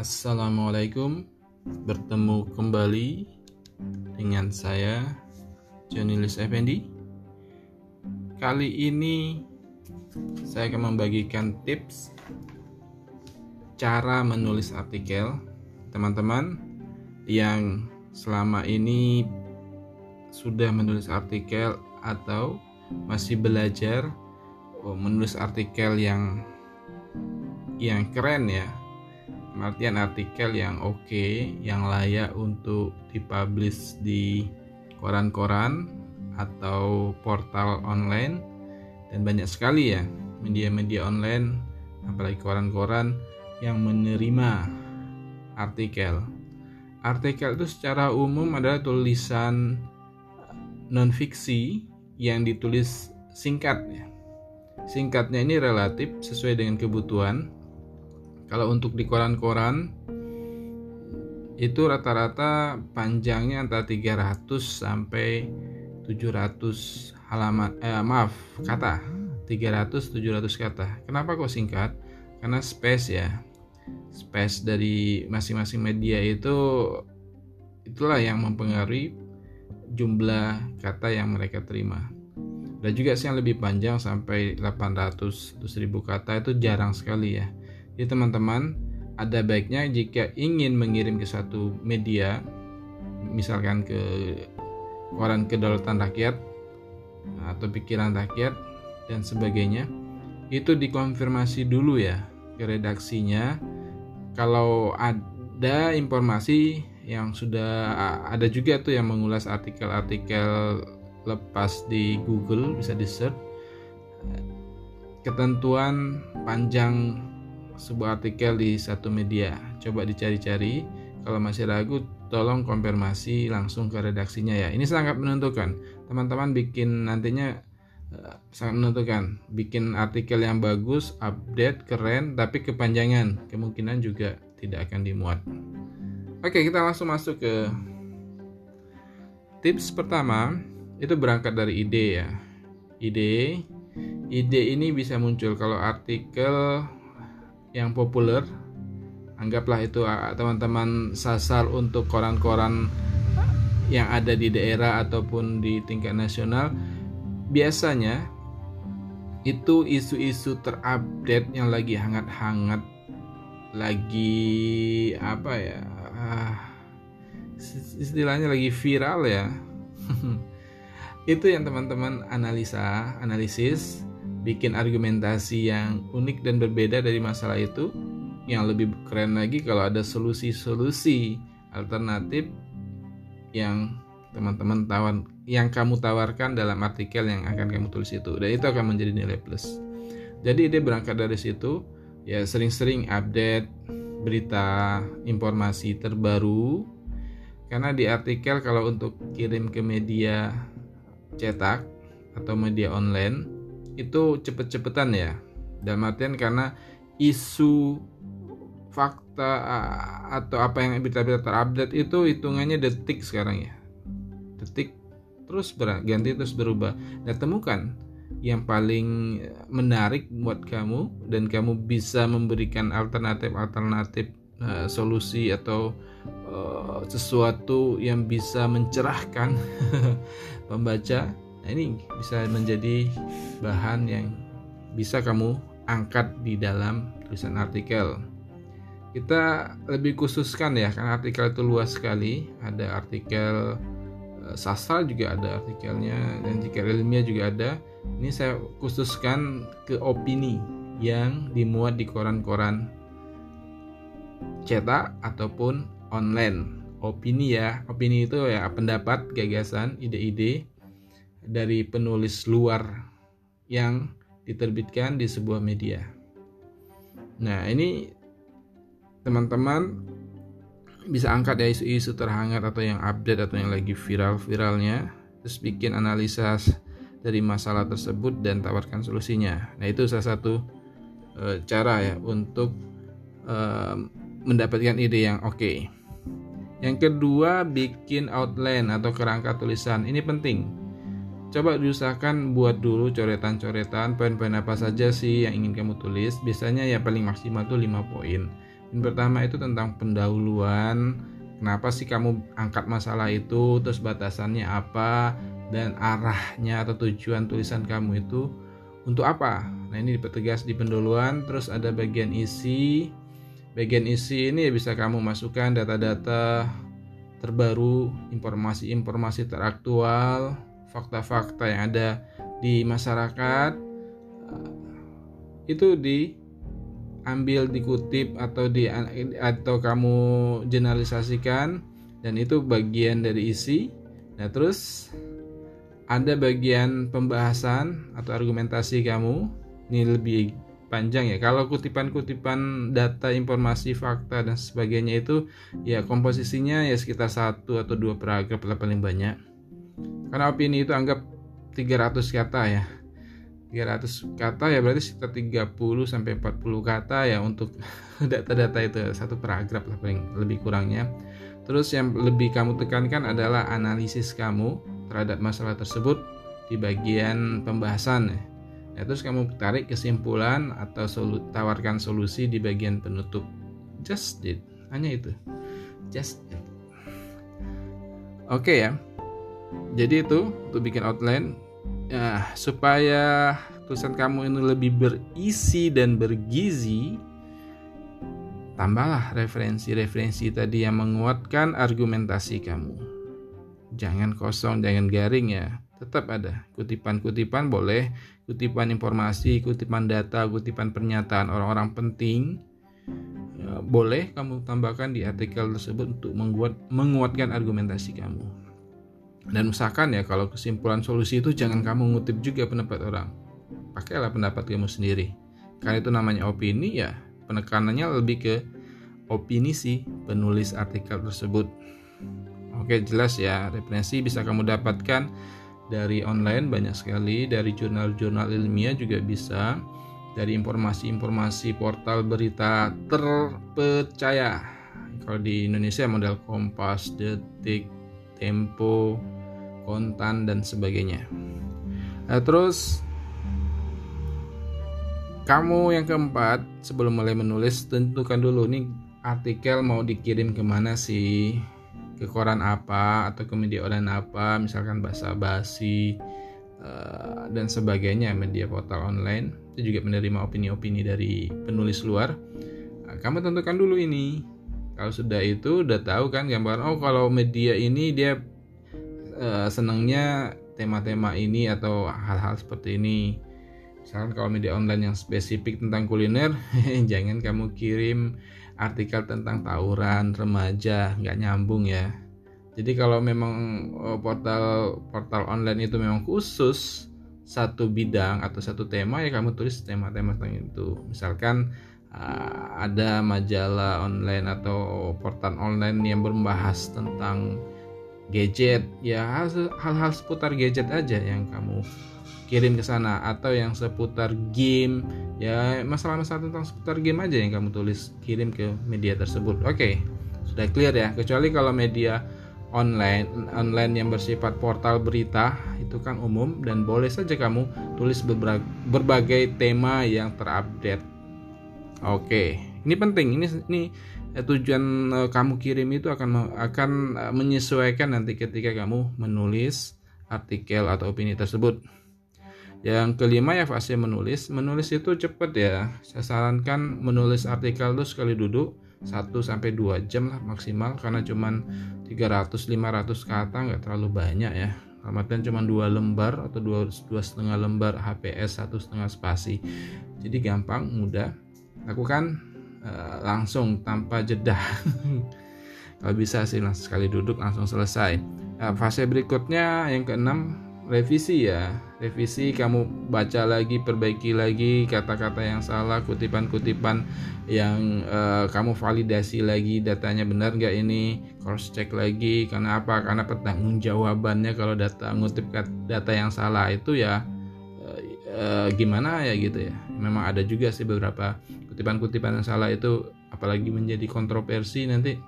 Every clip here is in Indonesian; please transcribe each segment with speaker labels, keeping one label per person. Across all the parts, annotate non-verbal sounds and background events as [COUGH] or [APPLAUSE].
Speaker 1: Assalamualaikum. Bertemu kembali dengan saya Johnny Lis Effendi. Kali ini saya akan membagikan tips cara menulis artikel teman-teman yang selama ini sudah menulis artikel atau masih belajar oh, menulis artikel yang yang keren ya artian artikel yang oke, okay, yang layak untuk dipublish di koran-koran atau portal online dan banyak sekali ya media-media online apalagi koran-koran yang menerima artikel. Artikel itu secara umum adalah tulisan non fiksi yang ditulis singkat ya. Singkatnya ini relatif sesuai dengan kebutuhan kalau untuk di koran-koran itu rata-rata panjangnya antara 300 sampai 700 halaman eh maaf kata 300 700 kata. Kenapa kok singkat? Karena space ya. Space dari masing-masing media itu itulah yang mempengaruhi jumlah kata yang mereka terima. Dan juga sih yang lebih panjang sampai 800 1000 kata itu jarang sekali ya jadi teman-teman, ada baiknya jika ingin mengirim ke satu media, misalkan ke koran kedaulatan rakyat atau pikiran rakyat dan sebagainya, itu dikonfirmasi dulu ya ke redaksinya. Kalau ada informasi yang sudah ada juga tuh yang mengulas artikel-artikel lepas di Google bisa di search ketentuan panjang sebuah artikel di satu media. Coba dicari-cari. Kalau masih ragu, tolong konfirmasi langsung ke redaksinya ya. Ini sangat menentukan. Teman-teman bikin nantinya uh, sangat menentukan. Bikin artikel yang bagus, update, keren, tapi kepanjangan kemungkinan juga tidak akan dimuat. Oke, kita langsung masuk ke tips pertama. Itu berangkat dari ide ya. Ide, ide ini bisa muncul kalau artikel yang populer. Anggaplah itu ah, teman-teman sasar untuk koran-koran yang ada di daerah ataupun di tingkat nasional. Biasanya itu isu-isu terupdate yang lagi hangat-hangat lagi apa ya ah, istilahnya lagi viral ya. [LAUGHS] Itu yang teman-teman analisa analisis bikin argumentasi yang unik dan berbeda dari masalah itu yang lebih keren lagi kalau ada solusi-solusi alternatif yang teman-teman tawar yang kamu tawarkan dalam artikel yang akan kamu tulis itu. Dan itu akan menjadi nilai plus. Jadi ide berangkat dari situ ya sering-sering update berita informasi terbaru. Karena di artikel kalau untuk kirim ke media cetak atau media online itu cepet-cepetan ya. Dalam artian karena isu fakta atau apa yang berita-berita terupdate itu hitungannya detik sekarang ya. Detik terus berganti terus berubah. Dan temukan yang paling menarik buat kamu dan kamu bisa memberikan alternatif-alternatif uh, solusi atau uh, sesuatu yang bisa mencerahkan [LAUGHS] pembaca Nah, ini bisa menjadi bahan yang bisa kamu angkat di dalam tulisan artikel. Kita lebih khususkan ya, karena artikel itu luas sekali. Ada artikel eh, sastra juga ada artikelnya dan jika ilmiah juga ada. Ini saya khususkan ke opini yang dimuat di koran-koran cetak ataupun online. Opini ya, opini itu ya pendapat, gagasan, ide-ide dari penulis luar yang diterbitkan di sebuah media. Nah, ini teman-teman bisa angkat ya isu-isu terhangat atau yang update atau yang lagi viral-viralnya, terus bikin analisa dari masalah tersebut dan tawarkan solusinya. Nah, itu salah satu e, cara ya untuk e, mendapatkan ide yang oke. Okay. Yang kedua, bikin outline atau kerangka tulisan. Ini penting Coba diusahakan buat dulu coretan-coretan poin-poin apa saja sih yang ingin kamu tulis. Biasanya ya paling maksimal tuh 5 poin. Yang pertama itu tentang pendahuluan, kenapa sih kamu angkat masalah itu, terus batasannya apa, dan arahnya atau tujuan tulisan kamu itu untuk apa. Nah ini dipertegas di pendahuluan, terus ada bagian isi. Bagian isi ini ya bisa kamu masukkan data-data terbaru, informasi-informasi teraktual, fakta-fakta yang ada di masyarakat itu diambil dikutip atau di atau kamu generalisasikan dan itu bagian dari isi. Nah terus ada bagian pembahasan atau argumentasi kamu. Ini lebih panjang ya. Kalau kutipan-kutipan data informasi fakta dan sebagainya itu ya komposisinya ya sekitar satu atau dua paragraf paling banyak karena opini itu anggap 300 kata ya 300 kata ya berarti sekitar 30 sampai 40 kata ya untuk [LAUGHS] data-data itu satu paragraf lah paling lebih kurangnya. Terus yang lebih kamu tekankan adalah analisis kamu terhadap masalah tersebut di bagian pembahasan ya. ya terus kamu tarik kesimpulan atau solu tawarkan solusi di bagian penutup. Just it, hanya itu. Just it. Oke okay ya. Jadi itu untuk bikin outline ya supaya tulisan kamu ini lebih berisi dan bergizi tambahlah referensi-referensi tadi yang menguatkan argumentasi kamu. Jangan kosong jangan garing ya. Tetap ada kutipan-kutipan boleh. Kutipan informasi kutipan data kutipan pernyataan orang-orang penting ya, boleh kamu tambahkan di artikel tersebut untuk menguat, menguatkan argumentasi kamu dan usahakan ya kalau kesimpulan solusi itu jangan kamu ngutip juga pendapat orang. Pakailah pendapat kamu sendiri. Karena itu namanya opini ya penekanannya lebih ke opini si penulis artikel tersebut. Oke jelas ya referensi bisa kamu dapatkan dari online banyak sekali dari jurnal-jurnal ilmiah juga bisa dari informasi-informasi portal berita terpercaya kalau di Indonesia model Kompas, Detik, Tempo, kontan dan sebagainya. Nah, terus kamu yang keempat sebelum mulai menulis tentukan dulu nih artikel mau dikirim ke mana sih? Ke koran apa? Atau ke media online apa? Misalkan bahasa basi uh, dan sebagainya media portal online. Itu juga menerima opini-opini dari penulis luar. Nah, kamu tentukan dulu ini. Kalau sudah itu udah tahu kan gambaran oh kalau media ini dia uh, senangnya tema-tema ini atau hal-hal seperti ini. Misalkan kalau media online yang spesifik tentang kuliner [LAUGHS] jangan kamu kirim artikel tentang tawuran remaja nggak nyambung ya. Jadi kalau memang eh, portal portal online itu memang khusus satu bidang atau satu tema ya kamu tulis tema-tema tentang itu. Misalkan uh, ada majalah online atau portal online yang membahas tentang gadget ya hal-hal seputar gadget aja yang kamu kirim ke sana. Atau yang seputar game ya masalah-masalah tentang seputar game aja yang kamu tulis kirim ke media tersebut. Oke okay, sudah clear ya? Kecuali kalau media online online yang bersifat portal berita itu kan umum dan boleh saja kamu tulis berbagai tema yang terupdate. Oke okay. ini penting. Ini ini tujuan uh, kamu kirim itu akan akan uh, menyesuaikan nanti ketika kamu menulis artikel atau opini tersebut. Yang kelima ya fase menulis. Menulis itu cepat ya. Saya sarankan menulis artikel itu sekali duduk 1 sampai 2 jam lah maksimal karena cuman 300 500 kata nggak terlalu banyak ya. Artinya cuma dua lembar atau dua dua setengah lembar HPS satu setengah spasi. Jadi gampang, mudah. Lakukan Eh, langsung tanpa jeda. [LAUGHS] Kalau bisa sih langsung sekali duduk langsung selesai. Nah, fase berikutnya yang keenam revisi ya. Revisi kamu baca lagi perbaiki lagi kata-kata yang salah kutipan-kutipan yang uh, kamu validasi lagi datanya benar nggak ini? Cross check lagi karena apa? Karena pertanggung jawabannya kalau data ngutip data yang salah. Itu ya uh, gimana ya gitu ya memang ada juga sih beberapa kutipan-kutipan yang salah itu apalagi menjadi kontroversi nanti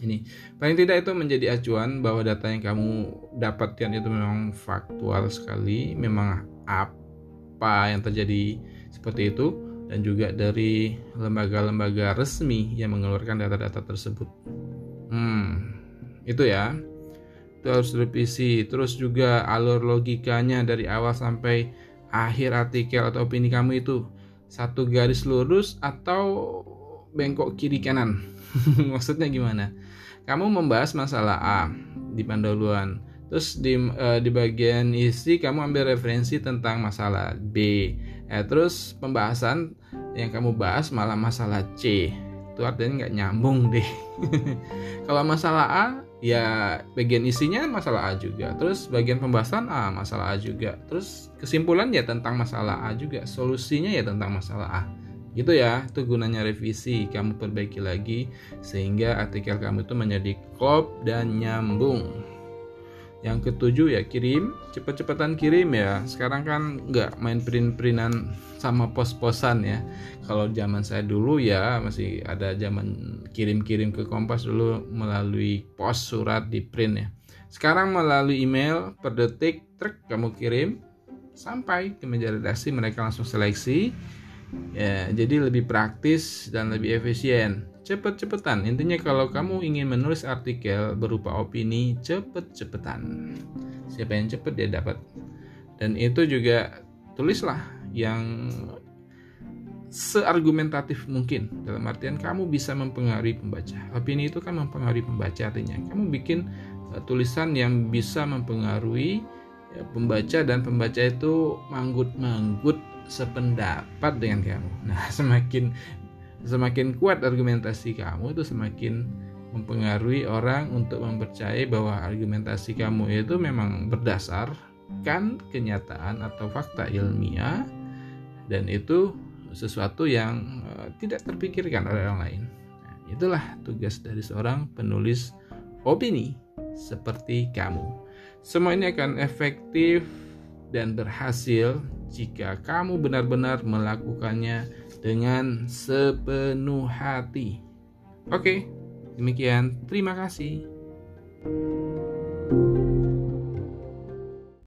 Speaker 1: ini paling tidak itu menjadi acuan bahwa data yang kamu dapatkan itu memang faktual sekali memang apa yang terjadi seperti itu dan juga dari lembaga-lembaga resmi yang mengeluarkan data-data tersebut. Hmm, itu ya. Itu harus revisi. Terus juga alur logikanya dari awal sampai akhir artikel atau opini kamu itu satu garis lurus atau bengkok kiri kanan. [LAUGHS] Maksudnya gimana? Kamu membahas masalah A di pendahuluan. Terus di uh, di bagian isi kamu ambil referensi tentang masalah B. Eh, terus pembahasan yang kamu bahas malah masalah C. Itu artinya nggak nyambung deh. [LAUGHS] Kalau masalah A ya bagian isinya masalah A juga. Terus bagian pembahasan A masalah A juga. Terus kesimpulan ya tentang masalah A juga. Solusinya ya tentang masalah A. Gitu ya, itu gunanya revisi. Kamu perbaiki lagi sehingga artikel kamu itu menjadi klop dan nyambung. Yang ketujuh ya kirim, cepet-cepetan kirim ya. Sekarang kan nggak main print-printan sama pos-posan ya. Kalau zaman saya dulu ya masih ada zaman kirim-kirim ke Kompas dulu melalui pos surat di print ya. Sekarang melalui email per detik truk kamu kirim sampai ke meja redaksi mereka langsung seleksi. Ya, jadi lebih praktis dan lebih efisien cepet-cepetan. Intinya kalau kamu ingin menulis artikel berupa opini, cepet-cepetan. Siapa yang cepet dia dapat. Dan itu juga tulislah yang seargumentatif mungkin. Dalam artian kamu bisa mempengaruhi pembaca. Opini itu kan mempengaruhi pembaca artinya. Kamu bikin uh, tulisan yang bisa mempengaruhi ya, pembaca dan pembaca itu manggut-manggut sependapat dengan kamu. Nah, [LAUGHS] semakin semakin kuat argumentasi kamu itu semakin mempengaruhi orang untuk mempercayai bahwa argumentasi kamu itu memang berdasarkan kenyataan atau fakta ilmiah dan itu sesuatu yang uh, tidak terpikirkan oleh orang lain. Nah, itulah tugas dari seorang penulis opini seperti kamu. Semua ini akan efektif dan berhasil jika kamu benar-benar melakukannya dengan sepenuh hati. Oke, demikian. Terima kasih.